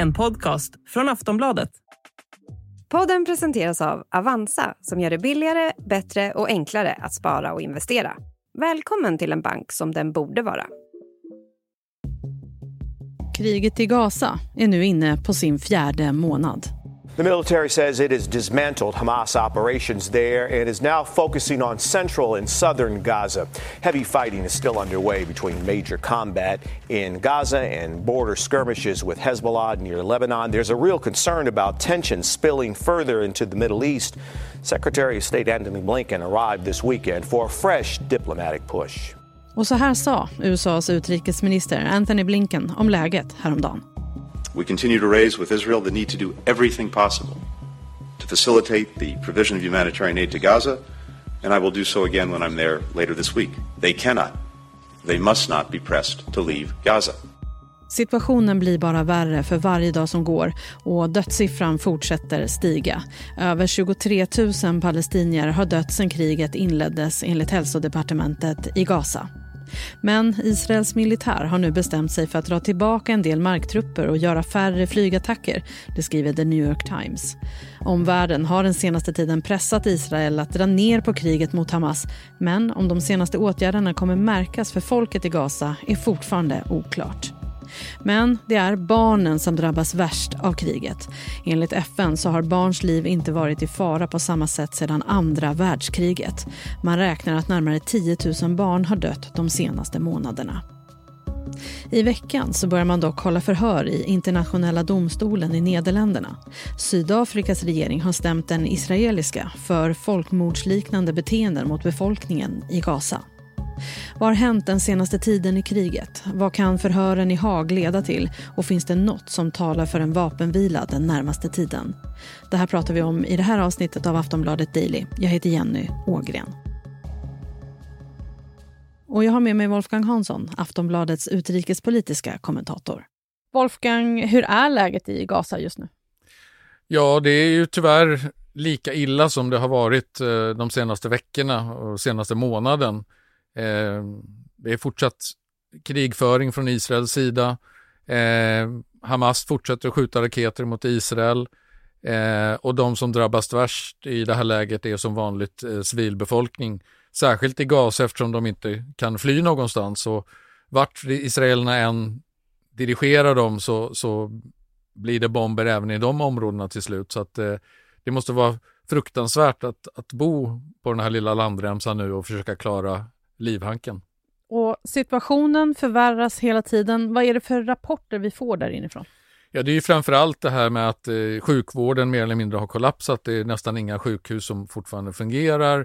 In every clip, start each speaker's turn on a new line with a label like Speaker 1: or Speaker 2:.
Speaker 1: en podcast från Aftonbladet.
Speaker 2: Podden presenteras av Avanza som gör det billigare, bättre och enklare att spara och investera. Välkommen till en bank som den borde vara.
Speaker 3: Kriget i Gaza är nu inne på sin fjärde månad.
Speaker 4: The military says it has dismantled Hamas operations there and is now focusing on central and southern Gaza. Heavy fighting is still underway between major combat in Gaza and border skirmishes with Hezbollah near Lebanon. There's a real concern about tensions spilling further into the Middle East. Secretary of State Antony Blinken arrived this weekend for a fresh diplomatic push.
Speaker 3: Och så här sa USAs utrikesminister Anthony Blinken om läget häromdagen.
Speaker 5: We continue to raise with Israel the need to do everything possible to facilitate the provision of humanitarian aid to Gaza, and I will do so again when I'm there later this week. They cannot, they must not be pressed to leave Gaza.
Speaker 3: Situationen blir bara värre för varje dag som går och dödssiffran fortsätter stiga. Över 23 000 palestinier har dött sedan kriget inleddes enligt hälsodepartementet i Gaza. Men Israels militär har nu bestämt sig för att dra tillbaka en del marktrupper och göra färre flygattacker, det skriver The New York Times. Omvärlden har den senaste tiden pressat Israel att dra ner på kriget mot Hamas men om de senaste åtgärderna kommer märkas för folket i Gaza är fortfarande oklart. Men det är barnen som drabbas värst av kriget. Enligt FN så har barns liv inte varit i fara på samma sätt sedan andra världskriget. Man räknar att närmare 10 000 barn har dött de senaste månaderna. I veckan så börjar man dock hålla förhör i internationella domstolen i Nederländerna. Sydafrikas regering har stämt den israeliska för folkmordsliknande beteenden mot befolkningen i Gaza. Vad har hänt den senaste tiden i kriget? Vad kan förhören i Haag leda till? Och finns det något som talar för en vapenvila den närmaste tiden? Det här pratar vi om i det här avsnittet av Aftonbladet Daily. Jag heter Jenny Ågren. Och jag har med mig Wolfgang Hansson, Aftonbladets utrikespolitiska kommentator. Wolfgang, hur är läget i Gaza just nu?
Speaker 6: Ja, det är ju tyvärr lika illa som det har varit eh, de senaste veckorna och senaste månaden. Eh, det är fortsatt krigföring från Israels sida. Eh, Hamas fortsätter att skjuta raketer mot Israel. Eh, och de som drabbas värst i det här läget är som vanligt eh, civilbefolkning Särskilt i Gaza eftersom de inte kan fly någonstans. Och vart israelerna än dirigerar dem så, så blir det bomber även i de områdena till slut. Så att eh, det måste vara fruktansvärt att, att bo på den här lilla landremsan nu och försöka klara livhanken.
Speaker 3: Och situationen förvärras hela tiden. Vad är det för rapporter vi får där inifrån?
Speaker 6: Ja, det är ju framförallt det här med att eh, sjukvården mer eller mindre har kollapsat. Det är nästan inga sjukhus som fortfarande fungerar.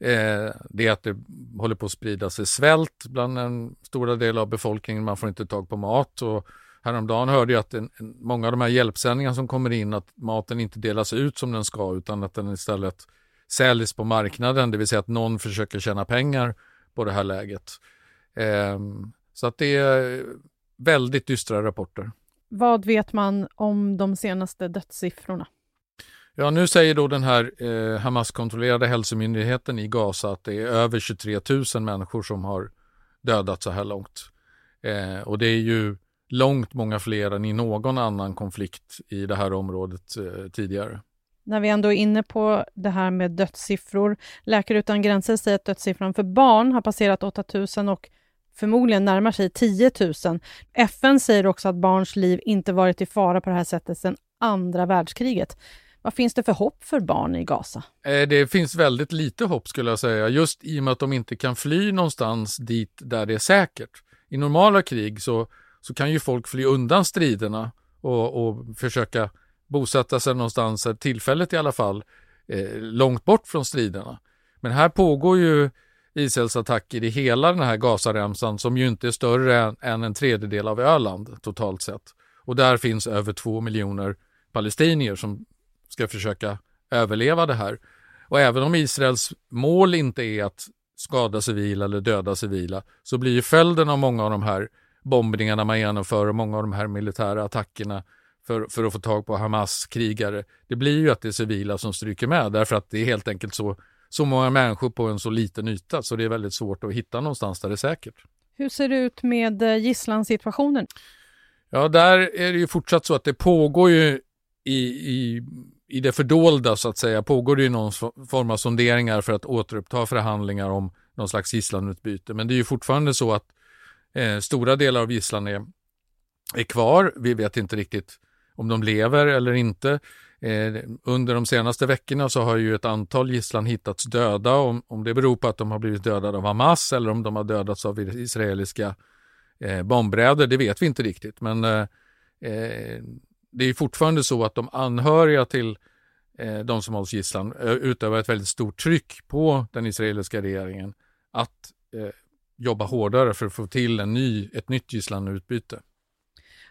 Speaker 6: Eh, det är att det håller på att sprida sig svält bland en stora del av befolkningen. Man får inte tag på mat. Och häromdagen hörde jag att en, en, många av de här hjälpsändningarna som kommer in, att maten inte delas ut som den ska utan att den istället säljs på marknaden, det vill säga att någon försöker tjäna pengar på det här läget. Eh, så att det är väldigt dystra rapporter.
Speaker 3: Vad vet man om de senaste dödssiffrorna?
Speaker 6: Ja, nu säger då den här eh, Hamas-kontrollerade hälsomyndigheten i Gaza att det är över 23 000 människor som har dödats så här långt. Eh, och det är ju långt många fler än i någon annan konflikt i det här området eh, tidigare.
Speaker 3: När vi ändå är inne på det här med dödssiffror. Läkare utan gränser säger att dödssiffran för barn har passerat 8 000 och förmodligen närmar sig 10 000. FN säger också att barns liv inte varit i fara på det här sättet sedan andra världskriget. Vad finns det för hopp för barn i Gaza?
Speaker 6: Eh, det finns väldigt lite hopp skulle jag säga, just i och med att de inte kan fly någonstans dit där det är säkert. I normala krig så, så kan ju folk fly undan striderna och, och försöka bosätta sig någonstans, tillfället i alla fall, eh, långt bort från striderna. Men här pågår ju Israels attacker i hela den här Gazaremsan som ju inte är större än, än en tredjedel av Öland totalt sett. Och där finns över två miljoner palestinier som ska försöka överleva det här. Och även om Israels mål inte är att skada civila eller döda civila så blir ju följden av många av de här bombningarna man genomför och många av de här militära attackerna för, för att få tag på Hamas krigare. Det blir ju att det är civila som stryker med därför att det är helt enkelt så, så många människor på en så liten yta så det är väldigt svårt att hitta någonstans där det är säkert.
Speaker 3: Hur ser det ut med eh, gisslansituationen?
Speaker 6: Ja, där är det ju fortsatt så att det pågår ju i, i, i det fördolda så att säga, pågår det ju någon form av sonderingar för att återuppta förhandlingar om någon slags gisslanutbyte. Men det är ju fortfarande så att eh, stora delar av gisslan är, är kvar. Vi vet inte riktigt om de lever eller inte. Eh, under de senaste veckorna så har ju ett antal gisslan hittats döda. Om, om det beror på att de har blivit dödade av Hamas eller om de har dödats av israeliska eh, bombräder, det vet vi inte riktigt. Men eh, eh det är fortfarande så att de anhöriga till eh, de som hålls gisslan eh, utövar ett väldigt stort tryck på den israeliska regeringen att jobba hårdare för att få till en ny, ett nytt gisslanutbyte.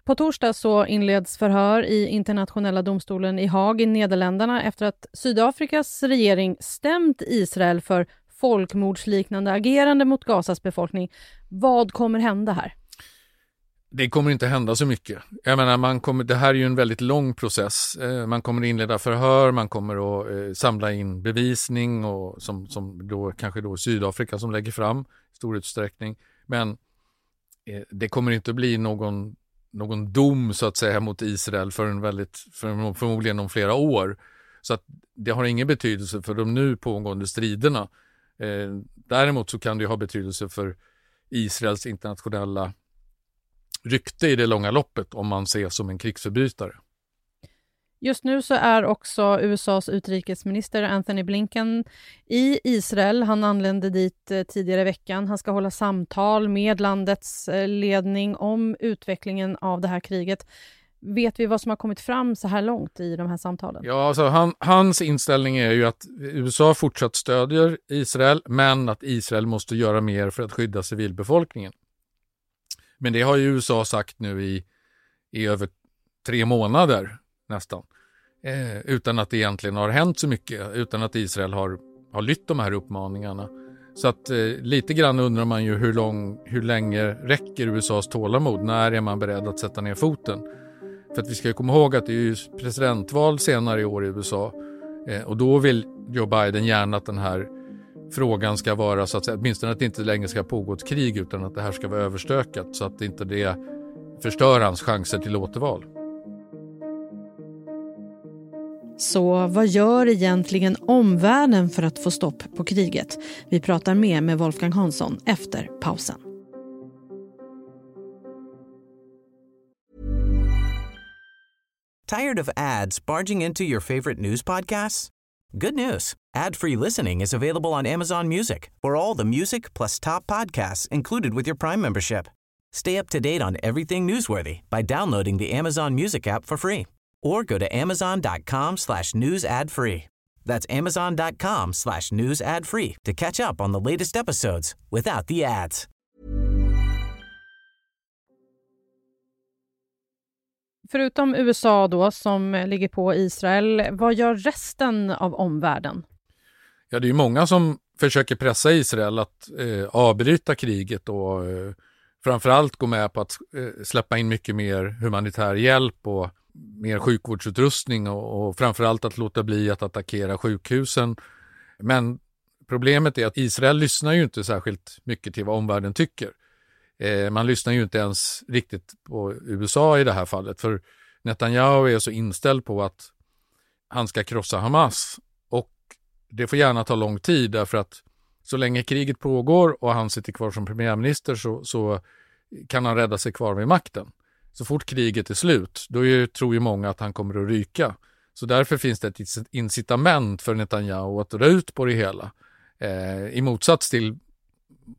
Speaker 3: På torsdag så inleds förhör i internationella domstolen i Haag i Nederländerna efter att Sydafrikas regering stämt Israel för folkmordsliknande agerande mot Gazas befolkning. Vad kommer hända här?
Speaker 6: Det kommer inte hända så mycket. Jag menar, man kommer, det här är ju en väldigt lång process. Eh, man kommer inleda förhör, man kommer att eh, samla in bevisning och som, som då kanske då Sydafrika som lägger fram i stor utsträckning. Men eh, det kommer inte att bli någon, någon dom så att säga mot Israel för en väldigt, för förmodligen om flera år. Så att det har ingen betydelse för de nu pågående striderna. Eh, däremot så kan det ha betydelse för Israels internationella rykte i det långa loppet om man ses som en krigsförbrytare.
Speaker 3: Just nu så är också USAs utrikesminister Anthony Blinken i Israel. Han anlände dit eh, tidigare i veckan. Han ska hålla samtal med landets eh, ledning om utvecklingen av det här kriget. Vet vi vad som har kommit fram så här långt i de här samtalen?
Speaker 6: Ja, alltså han, hans inställning är ju att USA fortsatt stödjer Israel, men att Israel måste göra mer för att skydda civilbefolkningen. Men det har ju USA sagt nu i, i över tre månader nästan. Eh, utan att det egentligen har hänt så mycket, utan att Israel har, har lytt de här uppmaningarna. Så att eh, lite grann undrar man ju hur, lång, hur länge räcker USAs tålamod? När är man beredd att sätta ner foten? För att vi ska komma ihåg att det är ju presidentval senare i år i USA eh, och då vill Joe Biden gärna att den här frågan ska vara så att säga, åtminstone att det inte längre ska pågå ett krig utan att det här ska vara överstökat så att inte det förstör hans chanser till återval.
Speaker 3: Så vad gör egentligen omvärlden för att få stopp på kriget? Vi pratar mer med Wolfgang Hansson efter pausen.
Speaker 7: Tired of ads barging into your favorite news podcasts? Good news. Ad-free listening is available on Amazon Music for all the music plus top podcasts included with your Prime membership. Stay up to date on everything newsworthy by downloading the Amazon Music app for free or go to amazon.com slash news ad free. That's amazon.com slash news ad free to catch up on the latest episodes without the ads.
Speaker 3: Förutom USA då som ligger på Israel, vad gör resten av omvärlden?
Speaker 6: Ja, det är många som försöker pressa Israel att eh, avbryta kriget och eh, framförallt gå med på att eh, släppa in mycket mer humanitär hjälp och mer sjukvårdsutrustning och, och framförallt att låta bli att attackera sjukhusen. Men problemet är att Israel lyssnar ju inte särskilt mycket till vad omvärlden tycker. Eh, man lyssnar ju inte ens riktigt på USA i det här fallet, för Netanyahu är så inställd på att han ska krossa Hamas och det får gärna ta lång tid därför att så länge kriget pågår och han sitter kvar som premiärminister så, så kan han rädda sig kvar vid makten. Så fort kriget är slut, då är, tror ju många att han kommer att ryka. Så därför finns det ett incitament för Netanyahu att dra ut på det hela. Eh, I motsats till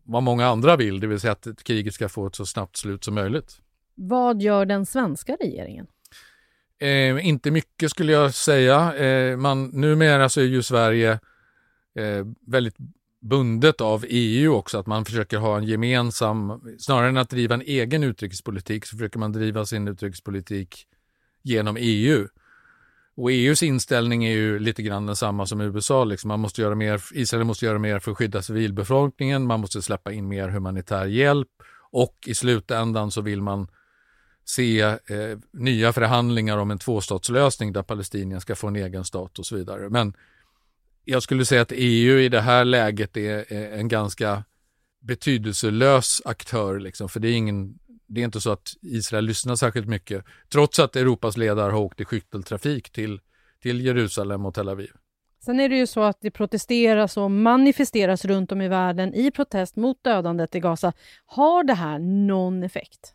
Speaker 6: vad många andra vill, det vill säga att kriget ska få ett så snabbt slut som möjligt.
Speaker 3: Vad gör den svenska regeringen?
Speaker 6: Eh, inte mycket skulle jag säga. Eh, man, numera så är ju Sverige eh, väldigt bundet av EU också, att man försöker ha en gemensam, snarare än att driva en egen utrikespolitik så försöker man driva sin utrikespolitik genom EU. Och EUs inställning är ju lite grann densamma som USA. Liksom. Man måste göra mer, Israel måste göra mer för att skydda civilbefolkningen, man måste släppa in mer humanitär hjälp och i slutändan så vill man se eh, nya förhandlingar om en tvåstatslösning där Palestinien ska få en egen stat och så vidare. Men jag skulle säga att EU i det här läget är, en ganska betydelselös aktör, liksom, för det är ingen det är inte så att Israel lyssnar särskilt mycket, trots att Europas ledare har åkt i skytteltrafik till, till Jerusalem och Tel Aviv.
Speaker 3: Sen är det ju så att det protesteras och manifesteras runt om i världen i protest mot dödandet i Gaza. Har det här någon effekt?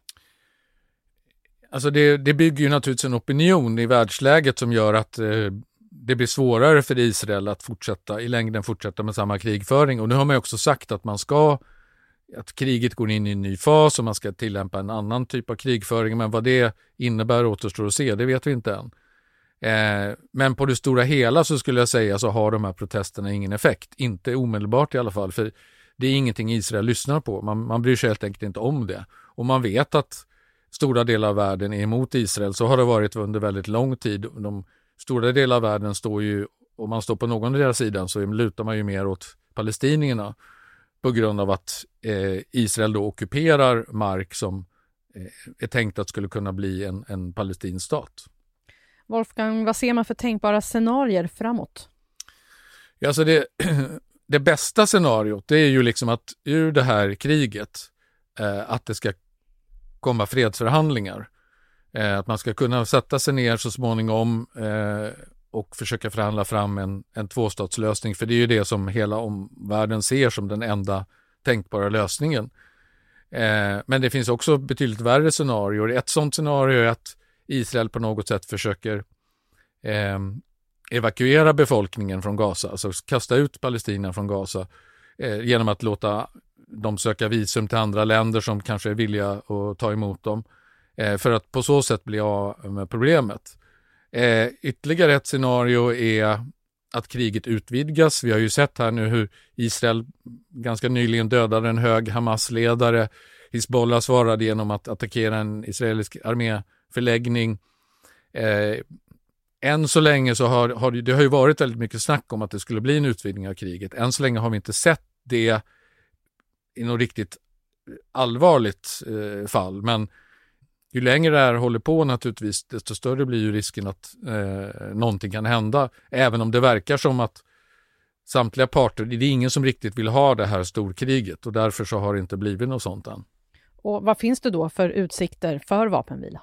Speaker 6: Alltså det, det bygger ju naturligtvis en opinion i världsläget som gör att eh, det blir svårare för Israel att fortsätta i längden fortsätta med samma krigföring. Och nu har man också sagt att man ska att kriget går in i en ny fas och man ska tillämpa en annan typ av krigföring. Men vad det innebär återstår att se, det vet vi inte än. Eh, men på det stora hela så skulle jag säga så har de här protesterna ingen effekt. Inte omedelbart i alla fall, för det är ingenting Israel lyssnar på. Man, man bryr sig helt enkelt inte om det. Och man vet att stora delar av världen är emot Israel. Så har det varit under väldigt lång tid. De stora delar av världen står ju, om man står på någon av deras sidan så lutar man ju mer åt palestinierna på grund av att eh, Israel då ockuperar mark som eh, är tänkt att skulle kunna bli en, en palestinsk stat.
Speaker 3: Wolfgang, vad ser man för tänkbara scenarier framåt?
Speaker 6: Ja, alltså det, det bästa scenariot det är ju liksom att ur det här kriget eh, att det ska komma fredsförhandlingar. Eh, att man ska kunna sätta sig ner så småningom eh, och försöka förhandla fram en, en tvåstatslösning. För det är ju det som hela omvärlden ser som den enda tänkbara lösningen. Eh, men det finns också betydligt värre scenarier. Ett sådant scenario är att Israel på något sätt försöker eh, evakuera befolkningen från Gaza, alltså kasta ut palestinierna från Gaza eh, genom att låta dem söka visum till andra länder som kanske är villiga att ta emot dem eh, för att på så sätt bli av med problemet. Eh, ytterligare ett scenario är att kriget utvidgas. Vi har ju sett här nu hur Israel ganska nyligen dödade en hög Hamas-ledare. Hizbollah svarade genom att attackera en israelisk arméförläggning. Eh, än så länge så har, har det har ju varit väldigt mycket snack om att det skulle bli en utvidgning av kriget. Än så länge har vi inte sett det i något riktigt allvarligt eh, fall. Men ju längre det här håller på naturligtvis, desto större blir ju risken att eh, någonting kan hända. Även om det verkar som att samtliga parter, det är ingen som riktigt vill ha det här storkriget och därför så har det inte blivit något sånt än.
Speaker 3: Och vad finns det då för utsikter för vapenvila?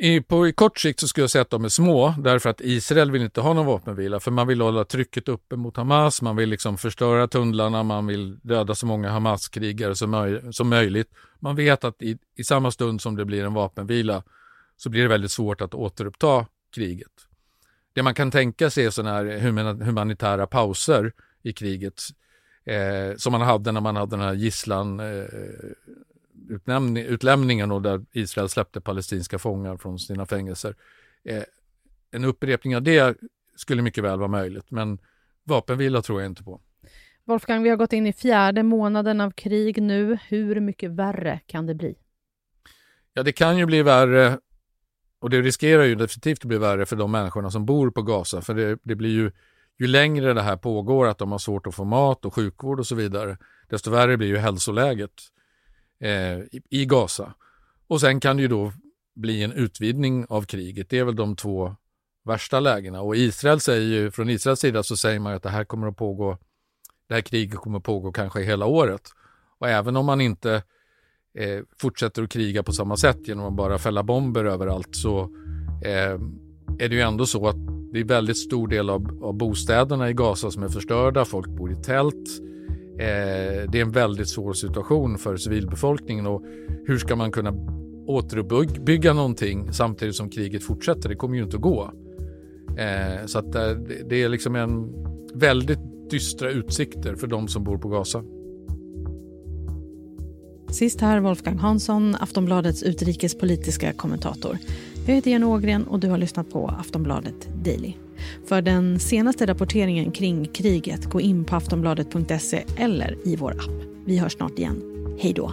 Speaker 6: I, på i kort sikt så skulle jag säga att de är små därför att Israel vill inte ha någon vapenvila för man vill hålla trycket uppe mot Hamas, man vill liksom förstöra tunnlarna, man vill döda så många Hamas-krigare som, möj som möjligt. Man vet att i, i samma stund som det blir en vapenvila så blir det väldigt svårt att återuppta kriget. Det man kan tänka sig är sådana här humanitära pauser i kriget eh, som man hade när man hade den här gisslan eh, utlämningen och där Israel släppte palestinska fångar från sina fängelser. Eh, en upprepning av det skulle mycket väl vara möjligt, men vapenvila tror jag inte på.
Speaker 3: Wolfgang, vi har gått in i fjärde månaden av krig nu. Hur mycket värre kan det bli?
Speaker 6: Ja, det kan ju bli värre och det riskerar ju definitivt att bli värre för de människorna som bor på Gaza, för det, det blir ju ju längre det här pågår, att de har svårt att få mat och sjukvård och så vidare, desto värre blir ju hälsoläget eh, i Gaza. Och sen kan det ju då bli en utvidgning av kriget. Det är väl de två värsta lägena. Och Israel säger ju, från Israels sida så säger man att det här kommer att pågå, det här kriget kommer pågå kanske hela året. Och även om man inte eh, fortsätter att kriga på samma sätt genom att bara fälla bomber överallt så eh, är det ju ändå så att det är väldigt stor del av, av bostäderna i Gaza som är förstörda. Folk bor i tält. Eh, det är en väldigt svår situation för civilbefolkningen och hur ska man kunna återuppbygga någonting samtidigt som kriget fortsätter? Det kommer ju inte att gå. Eh, så att eh, det, det är liksom en väldigt dystra utsikter för de som bor på Gaza.
Speaker 3: Sist här Wolfgang Hansson, Aftonbladets utrikespolitiska kommentator. Jag heter Jenny Ågren och du har lyssnat på Aftonbladet Daily. För den senaste rapporteringen kring kriget, gå in på aftonbladet.se eller i vår app. Vi hörs snart igen. Hej då!